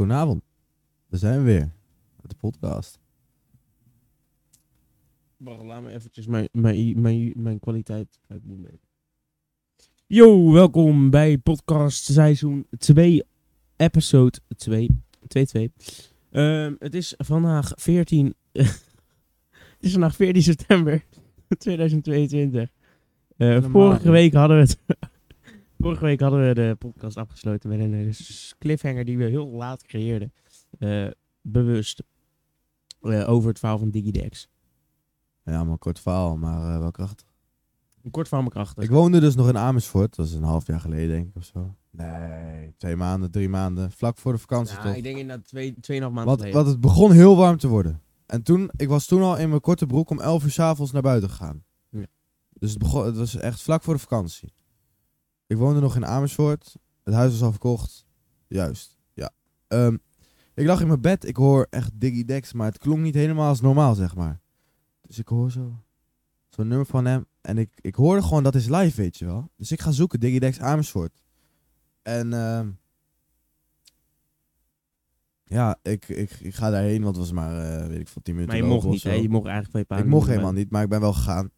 Goedenavond. We zijn we weer. Met de podcast. Wacht, laat me eventjes mijn, mijn, mijn, mijn kwaliteit uitboemen. Yo, welkom bij podcast seizoen 2, episode 2, 2, Ehm het is vandaag 14, het is vandaag 14 september 2022. Eh, Helemaal vorige week hadden we het, vorige week hadden we de podcast afgesloten met een eh, cliffhanger die we heel laat creëerden. Eh, bewust. Eh, over het verhaal van Digidex. Ja, maar een kort verhaal, maar wel krachtig. Een kort verhaal krachtig. Ik woonde dus nog in Amersfoort. Dat is een half jaar geleden, denk ik, of zo. Nee, twee maanden, drie maanden. Vlak voor de vakantie, Ja, toch? ik denk inderdaad twee, tweeënhalf maanden want het begon heel warm te worden. En toen, ik was toen al in mijn korte broek om 11 uur 's avonds naar buiten gegaan. Ja. Dus het, begon, het was echt vlak voor de vakantie. Ik woonde nog in Amersfoort. Het huis was al verkocht. Juist, ja. Ehm, ik lag in mijn bed. Ik hoor echt Diggy Dex, maar het klonk niet helemaal als normaal, zeg maar. Dus ik hoor zo zo'n nummer van hem. En ik, ik hoorde gewoon, dat is live, weet je wel. Dus ik ga zoeken, Diggy Dex Amersfoort. En ehm, ja, ik, ik, ik ga daarheen, want het was maar, eh, weet ik veel, 10 minuten maar je mocht niet, hè? Je mocht eigenlijk bij je Ik mocht helemaal niet, maar ik ben wel gegaan.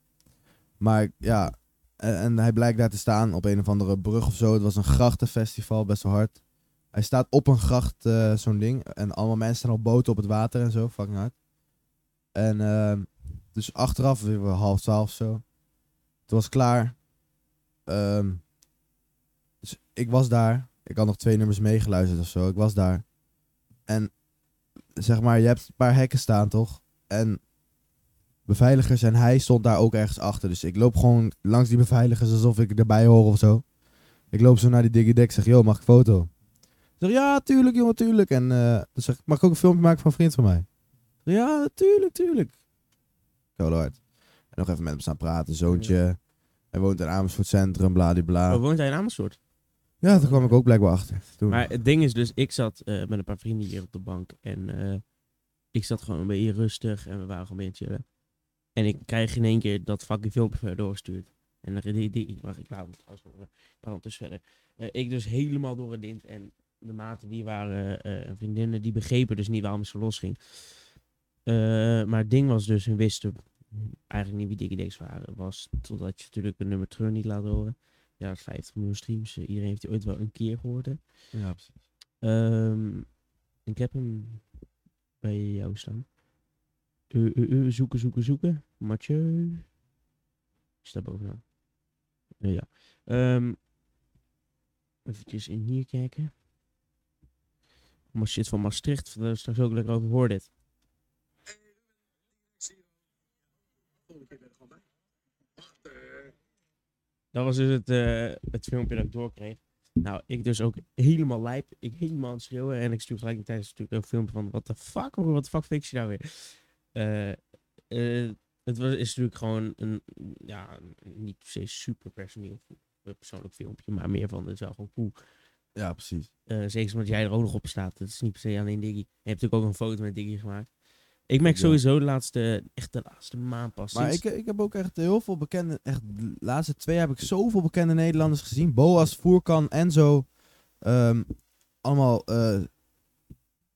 Maar ja, en, en hij blijkt daar te staan op een of andere brug of zo. Het was een grachtenfestival, best wel hard. Hij staat op een gracht, eh, zo'n ding. En allemaal mensen staan op boten op het water en zo, fucking hard. En ehm, dus achteraf, weer half twaalf of zo. Het was klaar. Ehm, dus ik was daar. Ik had nog twee nummers meegeluisterd of zo. Ik was daar. En zeg maar, je hebt een paar hekken staan, toch? En beveiligers en hij stond daar ook ergens achter. Dus ik loop gewoon langs die beveiligers alsof ik erbij hoor of zo. Ik loop zo naar die Digidek, zeg, yo, mag ik foto? Ik zeg, ja, tuurlijk, jongen, tuurlijk. En eh, dan zeg ik, mag ik ook een filmpje maken van een vriend van mij? Zeg, ja, tuurlijk, tuurlijk. Cool hard. En nog even met hem staan praten, zoontje. Hij woont in Amersfoort Centrum, bladibla. Oh, woont hij in Amersfoort? Ja, daar kwam ik ook blijkbaar achter. Toen. Maar het ding is dus, ik zat eh, met een paar vrienden hier op de bank. En eh, ik zat gewoon een beetje rustig en we waren gewoon een beetje chillen. En ik krijg in één keer dat fucking filmpje doorgestuurd. En dan die, die, wacht, ik het trouwens ondertussen verder. Eh, ik dus helemaal door het lint. En de maten die waren, eh, en vriendinnen, die begrepen dus niet waarom het zo los ging. Eh, maar het ding was dus, hun wisten eigenlijk niet wie Digidex waren. Was totdat je natuurlijk een nummer terug niet laat horen. Ja, 50 miljoen streams. Iedereen heeft die ooit wel een keer gehoord. hè. ja, precies. Ehm, ik heb hem bij jou staan. Uh, zoeken, zoeken, zoeken. Mathieu. Staat bovenaan. Eh, ja. Ehm eventjes in hier kijken. Maar shit van Maastricht. Daar straks ook lekker over hoor dit. Dat was dus het, eh, het filmpje dat ik doorkreeg. Nou, ik dus ook helemaal lijp. Ik helemaal aan het schreeuwen. En ik stuur gelijk tijdens natuurlijk een filmpje van... Wat de fuck? Wat de fuck fix je nou weer? Eh, eh, het was, is natuurlijk gewoon een... Ja, niet per se super personeel, persoonlijk filmpje. Maar meer van, het is wel gewoon cool. Ja, precies. Eh, zeker omdat jij er ook nog op staat. Het is niet per se alleen Diggy. Je hebt natuurlijk ook een foto met Diggy gemaakt. Ik merk Ja. sowieso de laatste, echt de laatste maand pas. Maar sinds- ik, ik heb ook echt heel veel bekende, echt de laatste twee heb ik zoveel bekende Nederlanders gezien. Boas, Voerkan, Enzo. ehm allemaal,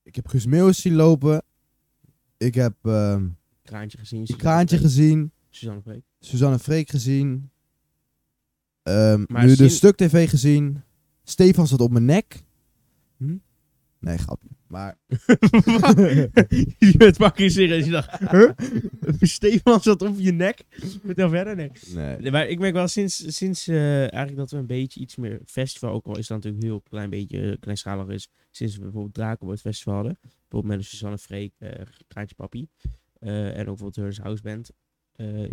ik heb Guus Meeuwis zien lopen. Ik heb ehm Kraantje gezien. Suzanne Kraantje Freek. gezien. Suzanne Freek. Suzanne Freek gezien. Ehm, nu de Stuk TV gezien. Stefan zat op mijn nek. Hm? Nee, grapje. Maar je bent fucking serieus. Je dacht, huh? Stefan zat op je nek. Vertel verder, nee. nee. Nee, Maar ik merk wel sinds, sinds eh, eigenlijk dat we een beetje iets meer festival, ook al is dat natuurlijk heel klein beetje eh, kleinschalig is, sinds we bijvoorbeeld Drakenwoord Festival hadden, bijvoorbeeld met een Suzanne Freek, eh Kraantje Papi, en ook bijvoorbeeld Hers House Band.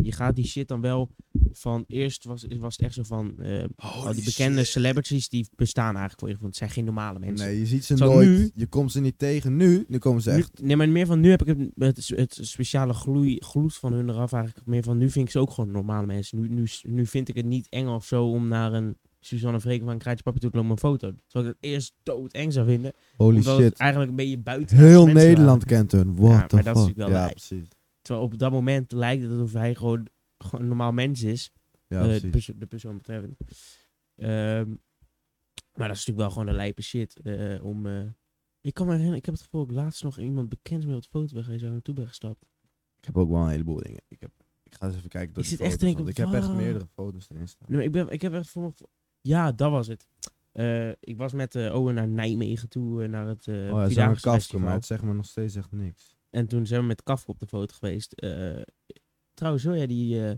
Je gaat die shit dan wel van, eerst was, was het echt zo van, eh, al die bekende celebrities die bestaan eigenlijk voor je, want het zijn geen normale mensen. Nee, je ziet ze Zo nooit. nu- Je komt ze niet tegen. Nu, nu komen ze Nu- echt. nee, maar meer van nu heb ik het, het, het speciale gloei, gloed van hun eraf eigenlijk. Meer van nu vind ik ze ook gewoon normale mensen. Nu, nu, nu vind ik het niet eng of zo om naar een Suzanne Vreken van een Kraantje Papi toe te lopen een foto. Terwijl ik het eerst doodeng zou vinden. Holy shit. het eigenlijk een beetje buiten Heel Nederland waren. kent hun. What Ja, the maar dat is wel ja, precies. Terwijl op dat moment lijkt het alsof hij gewoon, gewoon een normaal mens is. Ja, eh, de, precies. perso- de persoon betreffend. Ehm, maar dat is natuurlijk wel gewoon een lijpe shit. eh, om, eh, Ik kan me herinneren, ik heb het gevoel dat ik laatst nog iemand bekend mee op de foto ben zo naartoe ben gestapt. Ik heb ook wel een heleboel dingen. Ik, heb, ik ga eens even kijken door Ik zit echt foto's, denken, ik heb echt meerdere foto's erin staan. Nee, maar ik, ben, ik heb echt voor Ja, dat was het. Ik was met Owen naar Nijmegen toe, naar het eh oh ja, Festival. maar het zegt me nog steeds echt niks. En toen zijn we met Kafka op de foto geweest. Trouwens, wil jij die, eh,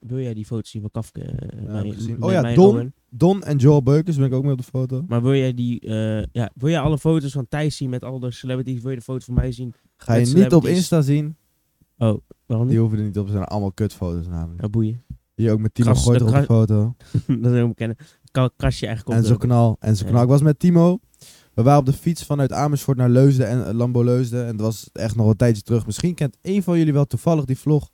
wil jij die foto's zien van Kafka? eh, mijn- Oh ja, en Don. Don en Joel Beukers ben ik ook mee op de foto. Maar wil jij die, eh, ja, wil jij alle foto's van Thijs zien met al de celebrities? Wil je de foto van mij zien? Ga je niet op. Insta zien. Waarom Die niet? hoeven er niet op. Ze zijn allemaal kutfoto's namelijk. Ja, boeien. Hier ook met Timo Kras- Gooiter op de foto. dat is kennen. Kan krasje eigenlijk En op zo de- knal. En zo Ja. knal. Ik was met Timo. We waren op de fiets vanuit Amersfoort naar Leusden en Lambo Leusden. En dat was echt nog een tijdje terug. Misschien kent een van jullie wel toevallig die vlog.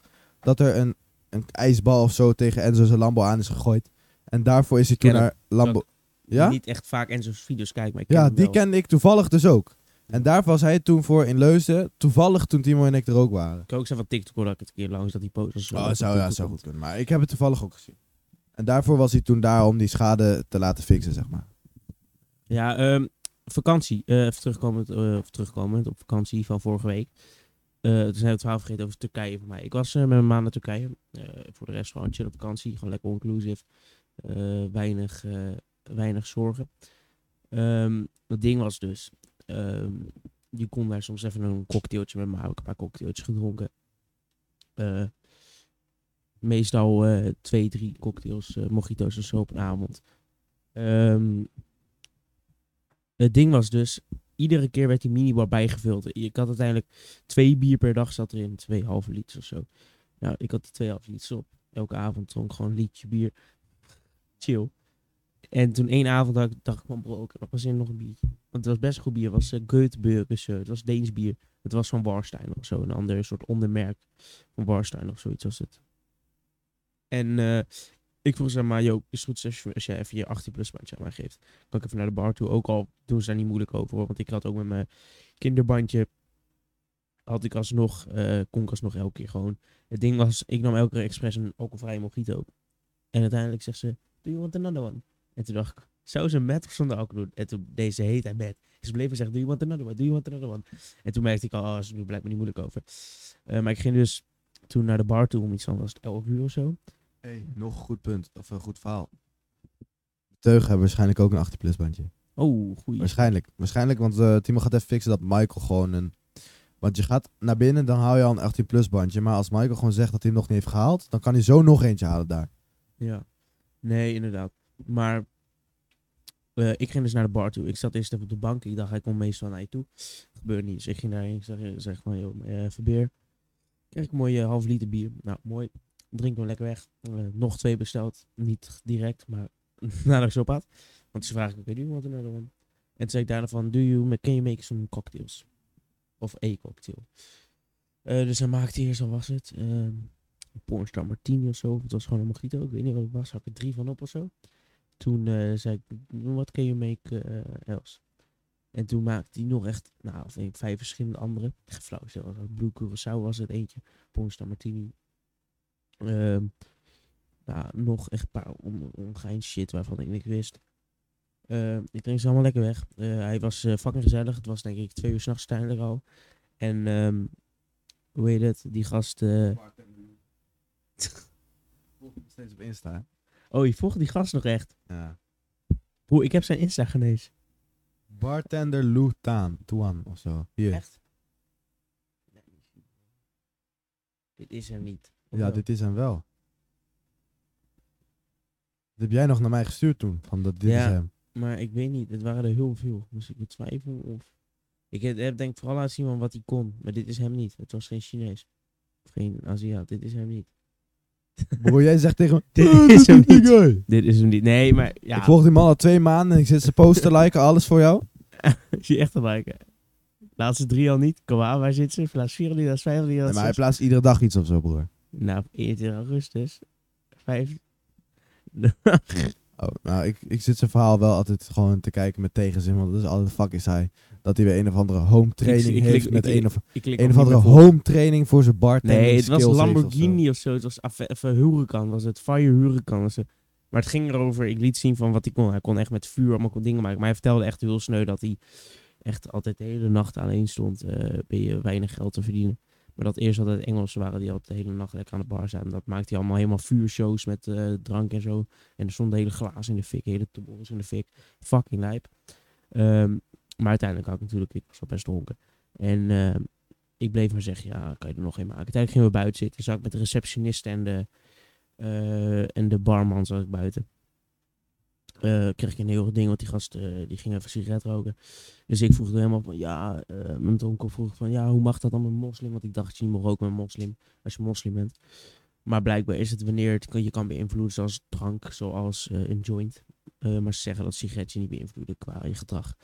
Dat er een, een ijsbal of zo tegen Enzo zijn Lambo aan is gegooid. En daarvoor is hij toen naar Lambo... Ja? Niet echt vaak Enzo's video's kijken, maar ik Ja, ken die kende ik toevallig dus ook. En daar was hij toen voor in Leusden. Toevallig toen Timo en ik er ook waren. Ik kan ook zeggen van TikTok dat ik het een keer langs dat die post was. Oh, zou, ja, zou goed kunnen. Maar ik heb het toevallig ook gezien. En daarvoor was hij toen daar om die schade te laten fixen, zeg maar. Ja, ehm, vakantie. Eh, even terugkomend, eh, of terugkomend op vakantie van vorige week. Eh toen zijn we het verhaal vergeten over Turkije voor mij. Ik was eh, met mijn maand naar Turkije. Eh, voor de rest gewoon chill op vakantie. Gewoon lekker inclusive. Weinig, weinig zorgen. Ehm, het ding was dus... ehm, je kon daar soms even een cocktailtje met me houden. Een paar cocktailtjes gedronken. Meestal twee, drie cocktails, mojito's en zo op een avond. Ehm, het ding was dus, iedere keer werd die minibar bijgevuld. Ik had uiteindelijk twee bier per dag zat erin, twee halve liters of zo. Nou, ik had die twee halve liters op. Elke avond dronk gewoon een liedje bier. Chill. En toen één avond ik, dacht ik van bro, ik heb zin in nog een biertje. Want het was best goed bier. Het was uh, Göteborgse, het was Deens bier. Het was van Warstein of zo. Een ander soort ondermerk van Warstein of zoiets was het. En eh, ik vroeg ze maar, joh, is het goed als je, even je 18 plus bandje aan mij geeft? Kan ik even naar de bar toe? Ook al doen ze daar niet moeilijk over. Want ik had ook met mijn kinderbandje, had ik alsnog, eh kon ik alsnog elke keer gewoon. Het ding was, ik nam elke keer expres een alcoholvrije mojito. En uiteindelijk zegt ze, do you want another one? En toen dacht ik, zou ze met of zonder alcohol doen? En toen deze heet hij met. Ze bleef zeggen, do you want another one? Do you want another one? En toen merkte ik al, oh, ze blijft me niet moeilijk over. Eh, maar ik ging dus toen naar de bar toe om iets van, was het 11 uur of zo. Hey, nog een goed punt. Of een goed verhaal. Teug hebben waarschijnlijk ook een 18 plus bandje. Oh, goeie. Waarschijnlijk. Waarschijnlijk, want eh, Timo gaat even fixen dat Michael gewoon een... Want je gaat naar binnen, dan haal je al een 18 plus bandje. Maar als Michael gewoon zegt dat hij hem nog niet heeft gehaald, dan kan hij zo nog eentje halen daar. Ja. Nee, inderdaad. Maar eh, ik ging dus naar de bar toe. Ik zat eerst even op de bank. Ik dacht, hij komt meestal naar je toe. Gebeurt niet. Dus ik ging daarheen. Ik zeg, ik zeg van, joh, eh, even bier. Krijg ik een mooie half liter bier. Nou, mooi. Drink hem lekker weg. Eh, nog twee besteld. Niet direct, maar nadat ik zo op had. Want ze vragen, oké, do you want another one? En toen zei ik daarna van, do you, can you make some cocktails? Of a cocktail. Eh, dus hij maakte eerst, al was het, ehm, een Pornstar Martini of zo. Het was gewoon een mojito. Ik weet niet wat het was. Had ik er drie van op of zo. Toen eh, zei ik, what can you make else? En toen maakte hij nog echt, nou, of vijf verschillende andere. Echt flauw, zo. Blue Curaçao was het eentje. Pornstar Martini. Ehm, nou, nog echt een paar on, ongein shit waarvan ik niks wist. Ehm, ik drink ze allemaal lekker weg. Eh, hij was eh, fucking gezellig. Het was denk ik twee uur s'nachts uiteindelijk al. En ehm, hoe heet het? Die gast... eh, steeds op Insta? Oh, je volgt die gast nog echt. Ja. Broer, ik heb zijn Insta genezen. Bartender Lou Taan, Tuan of zo. Hier. Echt? Dit is hem niet. Ja, dit is hem wel. Dat heb jij nog naar mij gestuurd toen. Van dat dit Ja. is hem. Maar ik weet niet, het waren er heel veel. Dus ik betwijfel of... Ik heb, denk vooral zien van wat hij kon. Maar dit is hem niet. Het was geen Chinees. Of geen Aziat. Dit is hem niet. Broer, jij zegt tegen me... Dit "Eh, is hem niet." Dit is hem niet. Nee, maar ja. Ik volg die man al twee maanden en ik zit zijn post te liken, alles voor jou. Ik zie echt te lijken. Laatste drie al niet. Kom aan, waar zit ze? Plaats 4 al niet, plaats 5 al niet. Nee, maar hij plaatst iedere dag iets of zo, broer. Nou, 21 augustus. 5. Oh, nou, ik, ik zit zijn verhaal wel altijd gewoon te kijken met tegenzin, want dat is altijd fuck is hij. Dat hij weer een of andere home training ik heeft met een of, een of andere home training voor zijn bartending Nee, het was. Lamborghini of zo. Het was Huracan. Was het Fire Huracan. Was het. Maar het ging erover. Ik liet zien van wat hij kon. Hij kon echt met vuur allemaal dingen maken. Maar hij vertelde echt heel sneu dat hij echt altijd de hele nacht alleen stond, eh, ben je weinig geld te verdienen. Maar dat eerst altijd Engelsen waren die altijd de hele nacht lekker aan de bar zaten. Dat maakte hij allemaal helemaal vuurshows met eh, drank en zo. En er stonden hele glazen in de fik, hele tobbels in de fik. Fucking lijp. Ehm, maar uiteindelijk had ik natuurlijk, ik was wel best dronken. En ehm, ik bleef maar zeggen, ja, kan je er nog een maken. Uiteindelijk gingen we buiten zitten. Zag ik met de receptionist en de, eh, en de barman zat ik buiten. Eh, kreeg ik een heel ding, want die gast eh, die ging even sigaret roken. Dus ik vroeg helemaal van, ja, eh, mijn dronken vroeg van, ja, hoe mag dat dan met moslim? Want ik dacht je niet mag roken met moslim, als je moslim bent. Maar blijkbaar is het wanneer het je kan beïnvloeden zoals drank, zoals een joint. Maar ze zeggen dat sigaret je niet beïnvloeden qua je gedrag.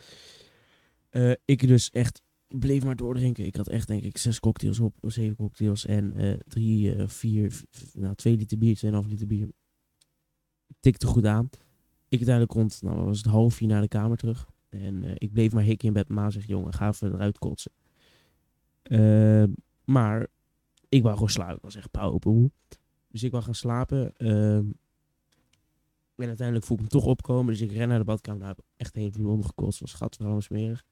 Ik dus echt bleef maar doordrinken. Ik had echt denk ik zes cocktails op, zeven cocktails en drie, vier, nou twee liter bier, tweeënhalf liter bier. Tikte goed aan. Ik uiteindelijk rond, nou was het half vier naar de kamer terug. En eh, ik bleef maar hikken in bed. Ma zegt, jongen, ga even eruit kotsen. Eh, maar ik wou gewoon slapen. Ik was echt pauwmoe. Dus ik wou gaan slapen. ehm, en uiteindelijk voel ik me toch opkomen. Dus ik ren naar de badkamer. Nou, heb ik echt heel veel omgekotst. was wel smerig.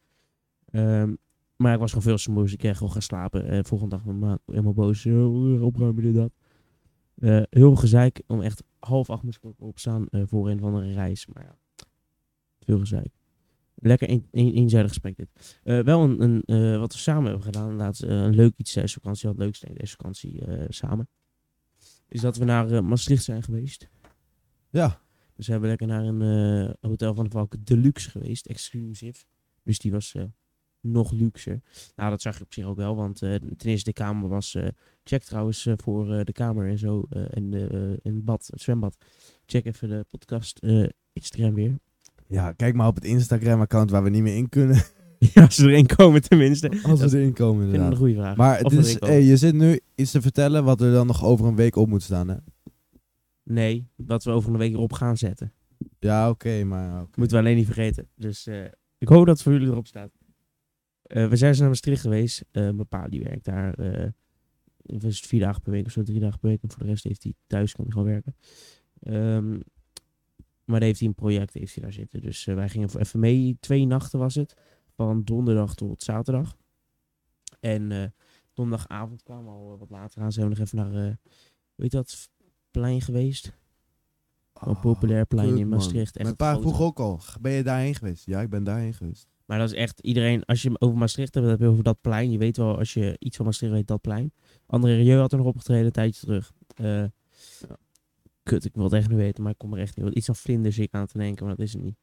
Ehm, maar ik was gewoon veel te moe. Dus ik kreeg gewoon gaan slapen. En volgende dag mijn ma helemaal boos. "Oh, opruimen dit dat. Eh, heel gezeik. Om echt half acht moest ik opstaan eh, voor een of andere reis. Maar ja, veel gezeik. Lekker een, een, eenzijdig gesprek dit. Eh, wel een, een wat we samen hebben gedaan. Laatst een leuk iets deze vakantie. Het leukste in deze vakantie samen. Is dat we naar Maastricht zijn geweest. Ja, Dus we hebben lekker naar een hotel van de Valk Deluxe geweest. Exclusief. Dus die was nog luxer. Nou, dat zag je op zich ook wel. Want eh, ten eerste de kamer was... eh, check trouwens eh, voor de kamer en zo. en, en het bad, het zwembad. Check even de podcast Instagram weer. ja, kijk maar op het Instagram-account waar we niet meer in kunnen. ja, als ze erin komen tenminste. Als we erin komen Ik vind een inderdaad. goede vraag. Maar het is, hey, je zit nu iets te vertellen wat er dan nog over een week op moet staan, hè? Nee, wat we over een week erop gaan zetten. Ja, oké, maar... Moeten we alleen niet vergeten. Dus ik hoop dat het voor jullie erop staat. Eh, we zijn dus naar Maastricht geweest. Eh mijn pa die werkt daar. eh was het vier dagen per week of zo, drie dagen per week. En voor de rest heeft hij thuis, kan hij gewoon werken. Ehm, maar dan heeft hij een project heeft hij daar zitten. Dus eh, wij gingen voor even mee. Twee nachten was het. Van donderdag tot zaterdag. En eh, donderdagavond kwamen we al wat later aan. Zijn we nog even naar, eh hoe heet dat, plein geweest. Een Oh, populair plein in. Maastricht. Echt Mijn pa vroeg ook al, ben je daarheen geweest? Ja, ik ben daarheen geweest. Maar dat is echt iedereen, als je over Maastricht hebt, heb je over dat plein. Je weet wel, als je iets van Maastricht weet, dat plein. André Rieu had er nog opgetreden een tijdje terug. Eh, Kut, ik wil het echt niet weten, maar ik kom er echt niet. Iets van vlinders ik aan te denken, maar dat is het niet.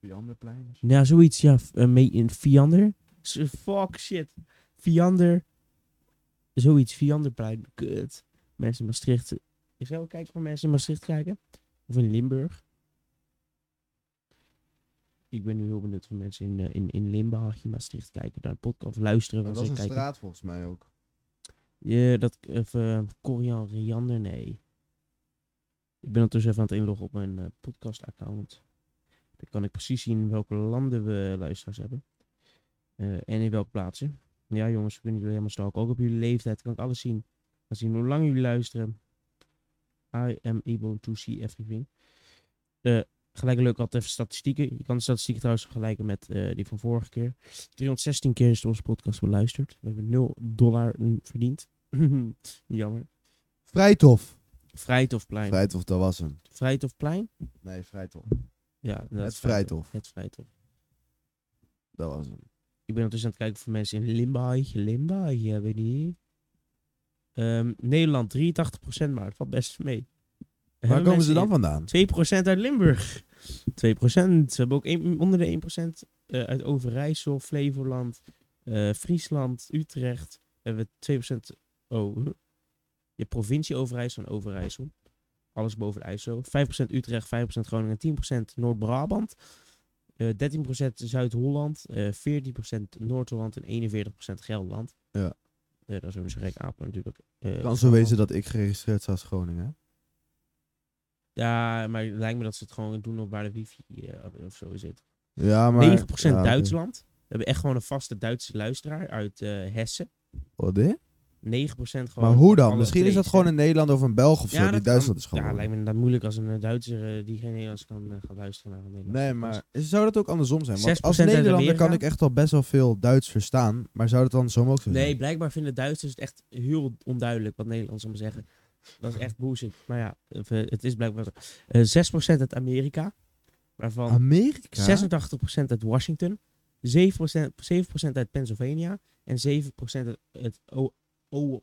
Vianderplein? Ja, zoiets, ja. mee in Viander. Fuck, shit. Viander. Zoiets, Vianderplein. Kut. Mensen in Maastricht. Ik zou kijken voor mensen in Maastricht kijken. Of in Limburg. Ik ben nu heel benieuwd of mensen in, eh, in, in Limburg, in Maastricht kijken naar de podcast. Luisteren. Dat was een kijken. straat volgens mij ook. Ja, dat, of uh, Corian Riander, nee. Ik ben ondertussen even aan het inloggen op mijn eh, podcast-account. Dan kan ik precies zien welke landen we luisteraars hebben. Eh, en in welke plaatsen. Ja, jongens, we kunnen jullie helemaal stalken. Ook op jullie leeftijd kan ik alles zien. Ik kan zien hoe lang jullie luisteren. I am able to see everything. Eh, gelijk leuk altijd even statistieken. Je kan de statistieken trouwens vergelijken met eh, die van vorige keer. 316 keer is onze podcast beluisterd. We hebben 0 dollar verdiend. Jammer. Vrijtof. Vrijtofplein. Vrijtof, dat was hem. Vrijtofplein? Nee, Vrijtof. Ja, dat Het is Vrijthof. Het Vrijtof. Dat was hem. Ik ben ondertussen aan het kijken voor mensen in Limburg. Limburg, ja, weet niet. Ehm, Nederland 83% maar, het valt best mee. Waar komen ze dan vandaan? 2% uit Limburg. 2%. We hebben ook een- onder de 1% eh, uit Overijssel, Flevoland, eh, Friesland, Utrecht. Hebben we 2%. Oh, huh. je provincie Overijssel en Overijssel. Alles boven de IJssel. 5% Utrecht, 5% Groningen, 10% Noord-Brabant. eh 13% Zuid-Holland, eh 14% Noord-Holland en 41% Gelderland. Ja. Eh, dat is een gek apen natuurlijk. Kan zo wezen dat ik geregistreerd sta als Groningen. Ja, maar het lijkt me dat ze het gewoon doen op waar de wifi eh, of zo zit. Ja, maar... 9% ja, oké. Duitsland. We hebben echt gewoon een vaste Duitse luisteraar uit eh, Hessen. Wat dit? 9% gewoon... Maar hoe dan? Misschien is dat gewoon een Nederlander of een Belg of zo die dat Duitsland is kan. Ja, gewoon. lijkt me inderdaad moeilijk als een eh, Duitser die geen Nederlands kan gaat luisteren naar een Nederlands. Nee, maar zou dat ook andersom zijn? Want 6% als Nederlander kan ik echt al best wel veel Duits verstaan. Maar zou dat andersom ook zo zijn? Nee, blijkbaar vinden Duitsers het echt heel onduidelijk wat Nederlands om zeggen. Dat is echt bullshit. Maar ja, of, eh, het is blijkbaar zo. Eh 6% uit Amerika. Waarvan Amerika? 86% uit Washington. 7%, 7% uit Pennsylvania. En 7% uit, uit O- O-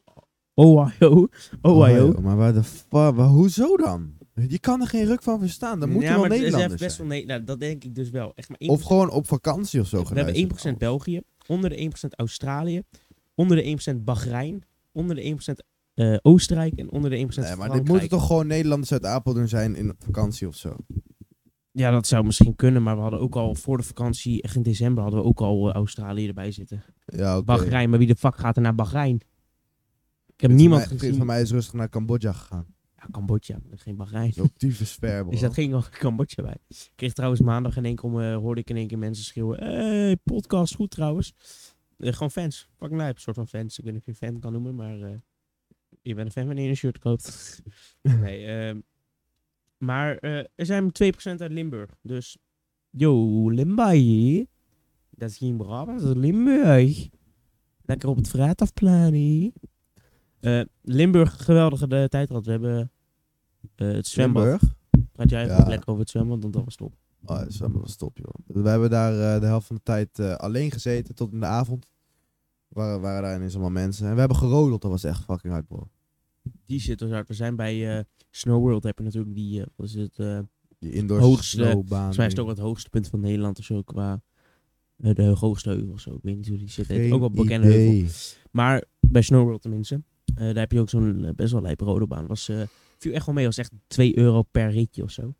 Ohio. Ohio. Oh, maar waar de fuck? Hoezo dan? Je kan er geen ruk van verstaan. Dan moet ja, je wel maar het is Nederlander echt best zijn. wel... Nee, nou, dat denk ik dus wel. Echt maar 1%. Of gewoon op vakantie of zo We hebben 1% geluisterd. België, onder de 1% Australië, onder de 1% Bahrein, onder de 1% eh, Oostenrijk en onder de 1% Nee, maar Frankrijk. dit moeten toch gewoon Nederlanders uit Apeldoorn zijn in vakantie of zo? Ja, dat zou misschien kunnen, maar we hadden ook al voor de vakantie, echt in december, hadden we ook al eh, Australië erbij zitten. Ja. Bahrein, maar wie de fuck gaat er naar Bahrein? Ik heb niemand van mij, vriend gezien. van mij is rustig naar Cambodja gegaan. Ja, Cambodja, geen Bahrein. Dat is ook tyfus. Er zat geen Cambodja bij. Ik kreeg trouwens maandag in één keer, eh, hoorde ik in één keer mensen schreeuwen. Hey, podcast, goed trouwens. Gewoon fans. Fucking lijp, soort van fans. Ik weet niet of je fan kan noemen, maar je bent een fan wanneer je een shirt koopt. nee, ehm, maar eh, er zijn 2% uit Limburg. Dus, yo, Limburg. Dat is geen Brabant, dat is Limburg. Lekker op het hier. Eh, Limburg, geweldige de tijd gehad. We hebben eh, het zwembad. Limburg? Praat jij even Ja. lekker over het zwembad, want dat was top. Oh, dat is wel wel stop, joh. We hebben daar eh, de helft van de tijd alleen gezeten tot in de avond. Waren, waren daar ineens allemaal mensen. En we hebben gerodeld, dat was echt fucking hard, bro. Die zit dus hard. We zijn bij eh, Snow World, heb je natuurlijk die, eh, wat is het, eh, Die indoor Hoogste- snowbaan. volgens mij is het ook het hoogste punt van Nederland of zo, qua de hoogste heuvel of zo. Ik weet niet hoe die zit. Ook wel bekende heuvel. Maar bij Snow World tenminste, daar heb je ook zo'n best wel lijpe rodelbaan. Was, viel echt wel mee, was echt 2 euro per ritje of zo.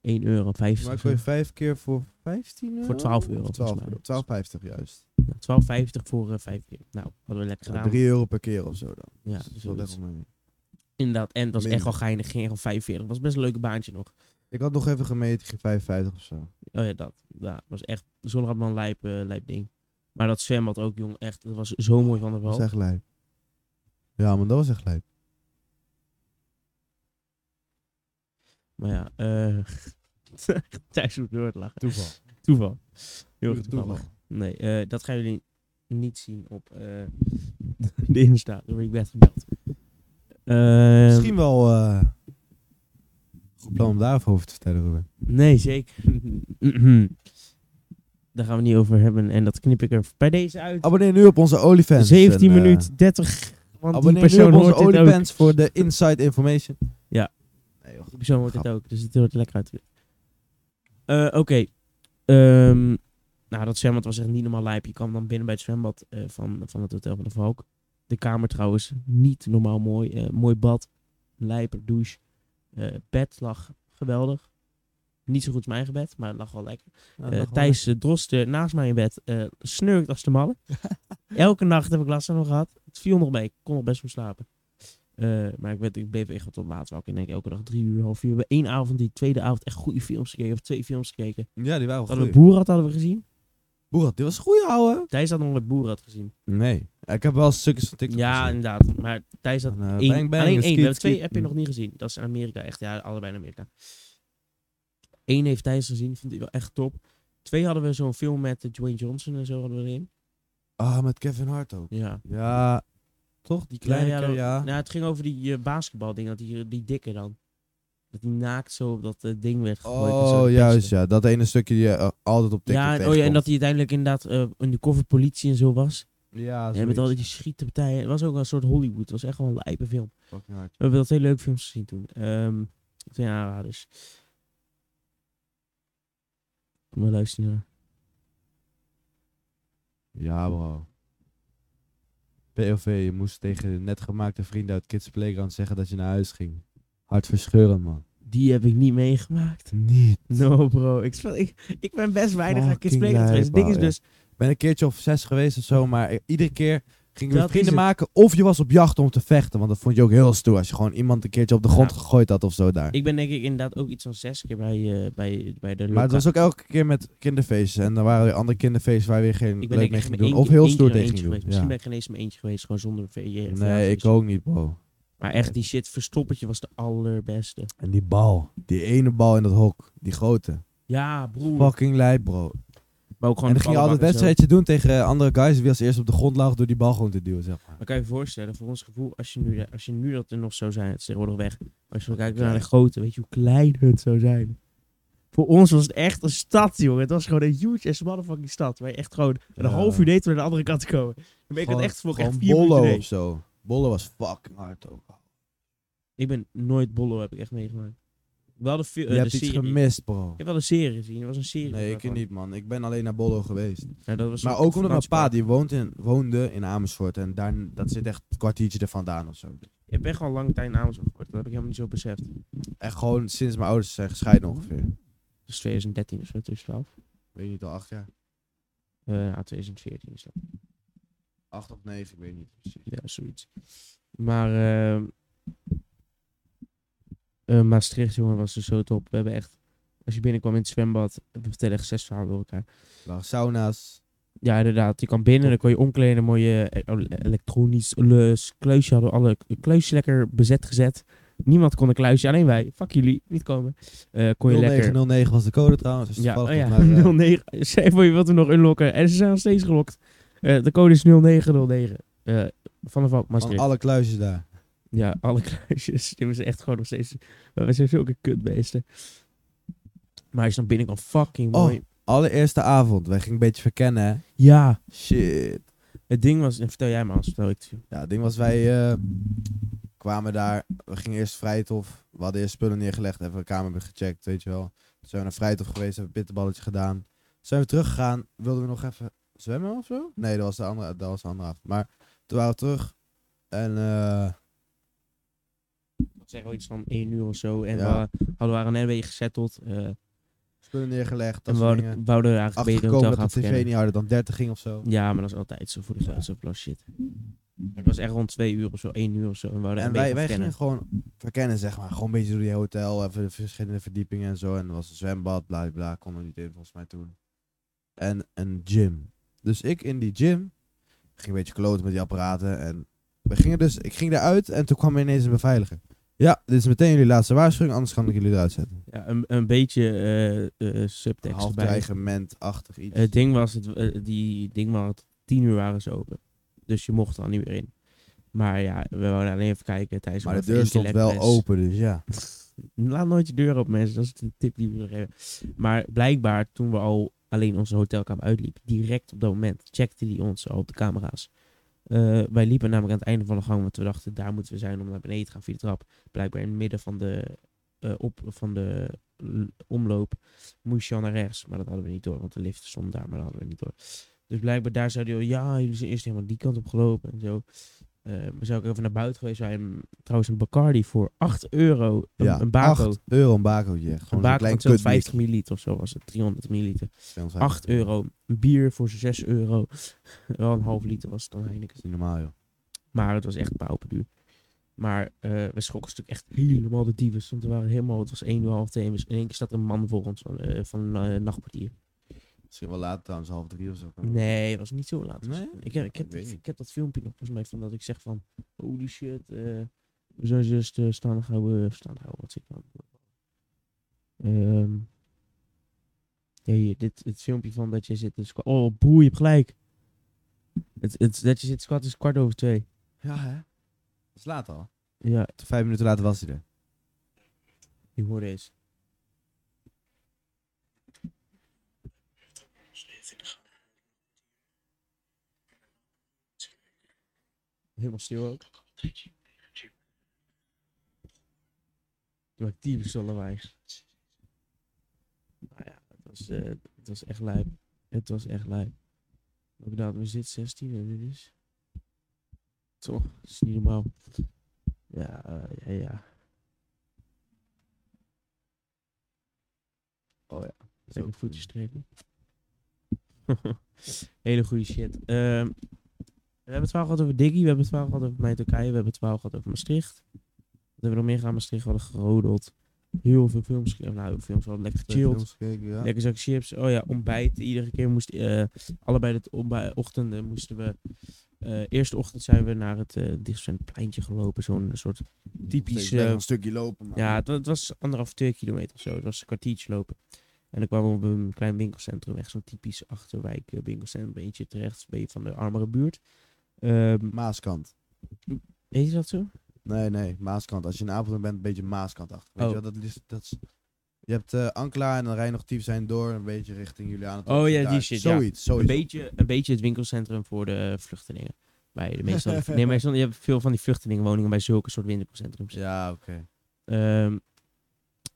1 euro, 50. Maar kon je vijf keer voor 15 euro? Voor 12 euro, Of volgens 12 mij. euro. 12,50 juist. Ja, 12,50 voor eh 5 keer. Nou, hadden we lekker Ja, gedaan. 3 euro per keer of zo dan. Ja, Dus dat is wel mee. Inderdaad, en het was echt wel geinig. Ging echt al 45. was best een leuke baantje nog. Ik had nog even gemeten, ging 55 of zo. Oh ja, dat. Ja, was echt zonder een lijp, eh, lijp ding. Maar dat zwembad ook, jong. Echt, dat was zo mooi van de Dat was echt lijp. Ja, maar dat was echt lijp. Maar ja, eh Thijs moet door lachen. Toeval. Toeval. Heel erg toevallig. toeval. Nee, eh, dat gaan jullie niet zien op eh, de Insta. Door ik werd gebeld. Ehm, Misschien wel eh goed plan om daarover over te vertellen, Ruben. Nee, zeker. Daar gaan we niet over hebben. En dat knip ik er bij deze uit. Abonneer nu op onze OnlyFans. 17 en, eh, minuten 30. Want die Abonneer nu op onze. OnlyFans voor de inside information. Ja. Nee, joh. Die persoon hoort dit Grap. ook. Dus het er lekker uit. Eh, Oké. Ehm, nou, dat zwembad was echt niet normaal lijp. Je kwam dan binnen bij het zwembad van, van het Hotel van de Valk. De kamer trouwens, niet normaal mooi. Eh, mooi bad, lijper douche. Eh, bed lag geweldig. Niet zo goed als mijn eigen bed, maar het lag wel lekker. Ja, Eh, wel Thijs eh, naast mij in bed eh, snurkt als de malle. Elke nacht heb ik last van hem gehad. Het viel nog mee. Ik kon nog best wel slapen. Eh, maar ik, werd, ik bleef echt wel tot laat wakker. Ik denk elke dag drie uur, half uur. We hebben één avond, die tweede avond, echt goede films gekeken. Of twee films gekeken. Ja, die waren wel Hadden we goed. Boerat hadden we gezien. Boerat, dit was een goeie ouwe. Thijs had nog nooit Boerat gezien. Nee. Ik heb wel stukjes van TikTok Ja, gezien. inderdaad. Maar Thijs had En, eh, één. bang, bang, alleen één. skiet, twee skiet. heb je nog niet gezien. Dat is in Amerika. Echt, ja, allebei in Amerika. Eén heeft Thijs gezien. Vond hij wel echt top. Twee hadden we zo'n film met eh, Dwayne Johnson en zo hadden we erin. Ah, met Kevin Hart ook. Ja. Ja, toch? Die kleine ja, dat- ja. Nou, het ging over die uh, basketbalding, dat die, die dikke dan. Dat die naakt zo op dat eh, ding werd gegooid. en zo, Oh, juist, ja. Dat ene stukje die je eh, altijd op TikTok Ja, en- oh ja, en dat hij uiteindelijk inderdaad uh, undercover politie en zo was. Ja, Ja, met al die schietenpartijen. Het was ook wel een soort Hollywood. Het was echt wel een lijpe film. We hebben dat hele leuke films gezien toen. Ehm twee aanraders. Kom maar luisteren naar. Ja, bro. POV, je moest tegen de net gemaakte vrienden uit Kids Playground zeggen dat je naar huis ging. Hartverscheurend, man. Die heb ik niet meegemaakt. Niet. No, bro. Ik, speel- ik, ik ben best weinig aan Kids Fucking Playground geweest. Het ding is dus... Ik ben een keertje of zes geweest of zo, maar iedere keer Ging je Dat vrienden maken of je was op jacht om te vechten. Want dat vond je ook heel stoer als je gewoon iemand een keertje op de grond gegooid had of zo daar. Ik ben denk ik inderdaad ook iets van zes keer bij, eh, bij, bij de maar het was ook elke keer met kinderfeestjes. En dan waren er andere kinderfeestjes waar je weer geen Ik ben leuk mee ging doen. Of heel stoer tegen ging doen. geweest. Misschien ben ik geen eens in mijn eentje geweest, gewoon zonder. Nee, ik ook niet, bro. Maar echt, die shit verstoppertje was de allerbeste. En die bal. Die ene bal in dat hok. Die grote. Ja, broer. Fucking lijp, bro. Maar ook gewoon en dan ging je altijd wedstrijdje doen tegen eh, andere guys. Wie als eerst op de grond lag door die bal gewoon te duwen, zeg maar. Maar kan je je voorstellen, voor ons gevoel, als je nu, als je nu dat er nog zou zijn, het is tegenwoordig weg. Maar als je kijkt naar de grote, weet je hoe klein het zou zijn. Voor ons was het echt een stad, jongen. Het was gewoon een huge ass motherfucking stad. Waar je echt gewoon een Ja. half uur deed om naar de andere kant te komen. Dan ben ik het echt voor echt vier Bollo of zo. Bollo was fucking hard ook. Ik ben nooit Bollo, heb ik echt meegemaakt. Wel de, eh, Je de hebt iets serie. gemist, bro. Ik heb wel een serie gezien. Er was een serie. Nee, ik niet, man. Ik ben alleen naar Bollo geweest. Ja, dat was Maar ook omdat mijn pa, die woont in, woonde in Amersfoort. En daar, dat zit echt een kwartiertje er vandaan of zo. Je hebt echt al lang tijd in Amersfoort. Dat heb ik helemaal niet zo beseft. Echt gewoon sinds mijn ouders zijn gescheiden ongeveer. Dus 2013 of zo, 2012. Weet je niet, al acht jaar? Eh ja, 2014 is dat. Acht of negen, ik weet niet precies. Ja, zoiets. Maar eh, Maastricht, jongen, was dus zo top. We hebben echt, als je binnenkwam in het zwembad, we vertellen echt zes verhalen door elkaar. Er waren sauna's. Ja, inderdaad. Je kwam binnen, dan kon je omkleden, mooie eh, el- elektronisch kluisje hadden alle kluisjes lekker bezet gezet. Niemand kon een kluisje, alleen wij. Fuck jullie, niet komen. Eh kon je lekker... 0909 was de code trouwens. Dus Ja, oh toevallig ja, volgens mij, eh, 09. Zeg voor je wilt hem nog unlocken. En ze zijn nog steeds gelokt. Eh, de code is 0909. Eh van de Valk, van Maastricht. alle kluisjes daar. Ja, alle kluisjes. Die ze echt gewoon nog steeds. We zijn zulke kutbeesten. Maar als je dan binnenkwam, fucking Oh. mooi. Allereerste avond. Wij gingen een beetje verkennen, hè. Ja, Shit. het ding was. En vertel jij maar, anders vertel ik het. Ja, het ding was, wij eh, kwamen daar. We gingen eerst Vrijthof. We hadden eerst spullen neergelegd. Even de kamer gecheckt, weet je wel. Toen zijn we naar Vrijthof geweest, hebben een bitterballetje gedaan. Toen zijn we teruggegaan. Wilden we nog even zwemmen of zo? Nee, dat was de andere, dat was de andere avond. Maar toen waren we terug. En eh, Ik zeg wel iets van 1 uur of zo. En Ja. we hadden waren net een beetje gezetteld. eh spullen neergelegd. en we wouden, eigenlijk beter hotel dat de tv niet harder dan 30 ging of zo. Ja, maar dat is altijd zo voor de plus shit. Het was echt rond 2 uur of zo, 1 uur of zo. En we En wij, wij gingen gewoon verkennen, zeg maar. Gewoon een beetje door die hotel, even de verschillende verdiepingen en zo. En er was een zwembad, bla bla, bla. Konden we niet in volgens mij toen. En een gym. Dus ik in die gym ging een beetje kloten met die apparaten. En we gingen dus, ik ging eruit en toen kwam er ineens een beveiliger. Ja, dit is meteen jullie laatste waarschuwing, anders kan ik jullie eruit zetten. Ja, een, een beetje eh eh subtekst Half dreigement-achtig iets. Het ding was, het, eh, die ding was, tien uur waren ze open. Dus je mocht er al niet meer in. Maar ja, we wouden alleen even kijken tijdens maar de deur stond wel open, dus ja. Laat nooit je deur open, mensen. Dat is de tip die we willen geven. Maar blijkbaar, toen we al alleen onze hotelkamer uitliepen, direct op dat moment, checkte die ons al op de camera's. Eh, wij liepen namelijk aan het einde van de gang, want we dachten, daar moeten we zijn om naar beneden te gaan via de trap. Blijkbaar in het midden van de, eh, op, van de omloop moest je al naar rechts. Maar dat hadden we niet door, want de lift stond daar, maar dat hadden we niet door. Dus blijkbaar daar zeiden we, ja, jullie zijn eerst helemaal die kant op gelopen en zo. Eh, we zijn ook even naar buiten geweest. Hebben trouwens een Bacardi voor 8 euro. Een, ja, een bako. 8 euro een bakootje. Een Gewoon bako klein van zo'n kutbier. 50 milliliter of zo was het. 300 milliliter. 250. 8 euro. Een bier voor 6 euro. Wel een half liter was het dan Dat Heineken. is niet normaal, joh. Maar het was echt pauperduur. Maar eh, we schrokken stuk echt helemaal de dieven. Want we waren helemaal, het was 1 uur half 2. En in één keer staat er een man voor ons van, eh, van een nachtportier. Misschien wel later trouwens, half drie of zo. Nee, het was niet zo laat. Nee? Ik, heb, ik, heb, Ik heb dat filmpje nog volgens mij van dat ik zeg van... Holy shit, eh, we zijn juist uh, staan houden. Staan houden, wat zit ik nou? Ehm ja, hier, dit het filmpje van dat je zit te squat. Oh, broer, je hebt gelijk. Het, het, dat je zit te squatten is kwart over twee. Ja, hè? Dat is laat al. Ja, Vijf minuten later was hij er. ik hoor deze. Helemaal stil ook. Je maakt typisch zo lawaai. Nou ja, het was, eh, het was echt lijp. Het was echt lijp. Ook dat we zitten 16 en dit is. Toch, dat is niet normaal. Ja, eh, ja, ja. Oh ja, lekker voetjes strepen. Hele goede shit. Ehm, We hebben het verhaal gehad over Diggy, we hebben het verhaal gehad over mijn Turkije, we hebben het verhaal gehad over Maastricht. Wat hebben we nog meer gedaan? Maastricht, we hadden gerodeld. Heel veel films, gekeken. nou veel films, we hadden lekker gechilled. ja. Lekker zakje chips. Oh ja, ontbijt. Iedere keer moest, eh allebei de ochtenden moesten we. eh eerste ochtend zijn we naar het dichtstbijzijnde pleintje gelopen. Zo'n soort typisch. Eh, een stukje lopen. ja, het, het was anderhalf, twee kilometer of zo. Het was een kwartiertje lopen. En dan kwamen we op een klein winkelcentrum. Echt zo'n typisch achterwijk eh, winkelcentrum. Een beetje terecht, een beetje van de armere buurt. Ehm Maaskant. heet je dat zo? Nee, nee, Maaskant. Als je in Apeldoorn bent, een beetje Maaskant achter. Weet Oh. je wel, dat is, dat is, je hebt eh Ankla en dan rij je nog typisch zijn door, een beetje richting Juliana. Oh ja, die shit, ja. Zoiets, Een beetje, een beetje het winkelcentrum voor de vluchtelingen. Bij de meestal, nee, meestal, je hebt veel van die vluchtelingenwoningen bij zulke soort winkelcentrums. Ja, oké. Ehm,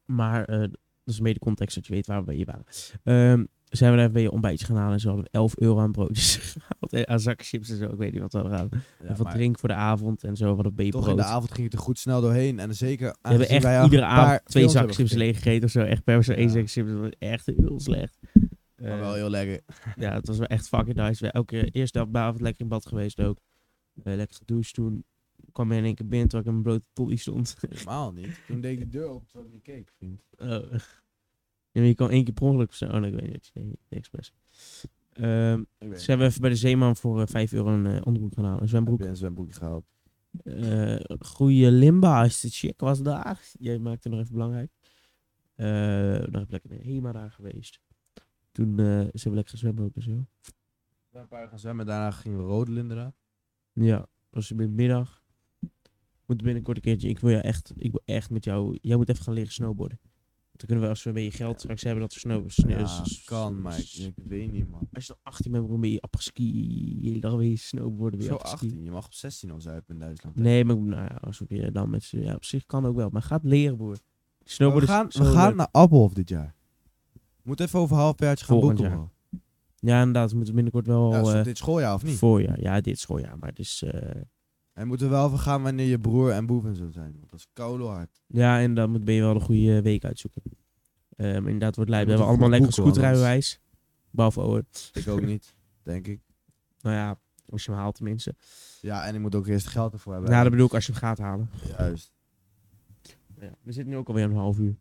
maar eh, dat is een beetje de context dat je weet waar we hier waren. Ehm, zijn we daar even een ontbijtje gaan halen en zo hadden we 11 euro aan broodjes gehaald. En aan zakken chips en zo, ik weet niet wat we hadden gedaan. Ja, en wat maar drink voor de avond en zo, wat een beetje Toch in de avond ging het er goed snel doorheen. En zeker we hebben echt wij iedere avond twee zakken chips leeg gegeten of zo. Echt per persoon één zak chips. Dat was echt heel slecht. Maar Eh, wel heel lekker. Ja, het was wel echt fucking nice. We elke eerste avond lekker in bad geweest ook. Eh, lekker gedoucht toen. Kwam in één keer binnen terwijl ik in mijn blote tolly stond. Helemaal niet. Toen deed ik de deur open terwijl ik niet keek, vriend. Oh. Ja, je kan één keer per ongeluk of zo. Oh, nee, ik weet niet. Nee, expres. Ehm Ik weet dus hebben even bij de Zeeman voor eh, 5 euro een eh, onderbroek gaan halen. Een Heb zwembroek. je een zwembroekje gehaald? Eh goeie Limba is de chick was daar. Jij maakte nog even belangrijk. Eh dan heb ik lekker in Hema daar geweest. Toen eh zijn we lekker gezwemmen ook en zo. We zijn een paar gaan zwemmen, daarna gingen we rodelen inderdaad. Ja, was in de middag. Moet binnenkort een keertje. Ik wil, ja echt, ik wil echt met jou. Jij moet even gaan leren snowboarden. Dan kunnen we als we een beetje geld straks hebben dat we snow. sne- Ja, kan, maar ik, weet niet, man. Als je dan 18 bent, dan ben je apres-ski. Dan ben je snowboarden weer Zo apres-ski. 18, je mag op 16 al zuipen in Duitsland. hè? Nee, maar nou ja, als we dan met z'n- ja, op zich kan ook wel. Maar ga het leren, broer. Snowboarden we gaan, is we gaan leuk. naar Appelhof dit jaar. We moeten even over halfjaartje gaan Volgend boeken. Ja, inderdaad. We moeten binnenkort wel. Ja, is eh, het dit schooljaar of niet? voorjaar. Ja, dit schooljaar. Maar het is. eh, En moeten we wel even gaan wanneer je broer en boef en zo zijn. Want dat is koude hard. ja, en dan moet, ben je wel een goede week uitzoeken. Eh, maar inderdaad, wordt lijp. We moet hebben allemaal goed lekker boeken, scooterrijbewijs. Behalve Owen. Ik ook niet, denk ik. Nou ja, als je hem haalt tenminste. Ja, en ik moet ook eerst geld ervoor hebben. Ja, dat bedoel ik als je hem gaat halen. Juist. Ja, we zitten nu ook alweer een half uur.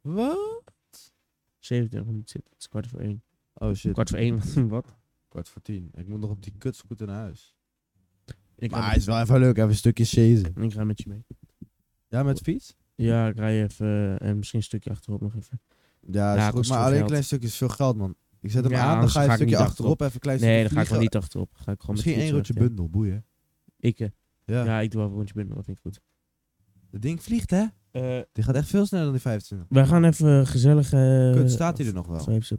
Wat? 27 minuten zitten. Het is kwart voor één. Oh shit, Kwart voor één, wat? kwart voor tien. Ik moet nog op die kutscooter naar huis. Ik Maar het is wel even leuk, even een stukje chasen. ik ga met je mee. Ja, met de fiets? Ja, ik rij even eh, en misschien een stukje achterop nog even. Ja, is Ja, goed. kost Maar veel alleen een geld. klein stukje is veel geld, man. Ik zet hem Ja, aan, dan anders ga je ga een ik stukje niet achterop, even een klein stukje Nee, dan ga ik gewoon vliegen. niet achterop. Ga ik gewoon Misschien met één rondje weg, bundel, boeien. ja. Ik, eh, Ja. ja. ik doe wel een rondje bundel. Dat vind ik goed. Het ding vliegt, hè? Eh, Die gaat echt veel sneller dan die 25. wij gaan even gezellig... eh, Kut, staat hij er nog wel? Ik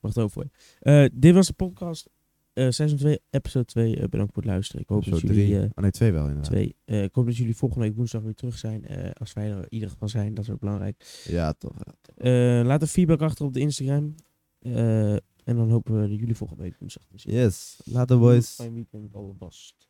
wacht over voor je. Eh, dit was de podcast. Eh seizoen 2, episode 2. Eh, bedankt voor het luisteren. Ik hoop dat jullie... eh, oh nee, twee wel inderdaad. twee. Ik hoop dat jullie volgende week woensdag weer terug zijn. als wij er in ieder geval zijn. Dat is ook belangrijk. Ja, toch. laat een feedback achter op de Instagram. En dan hopen we dat jullie volgende week woensdag te zien. Yes. Later, boys. Fijn weekend.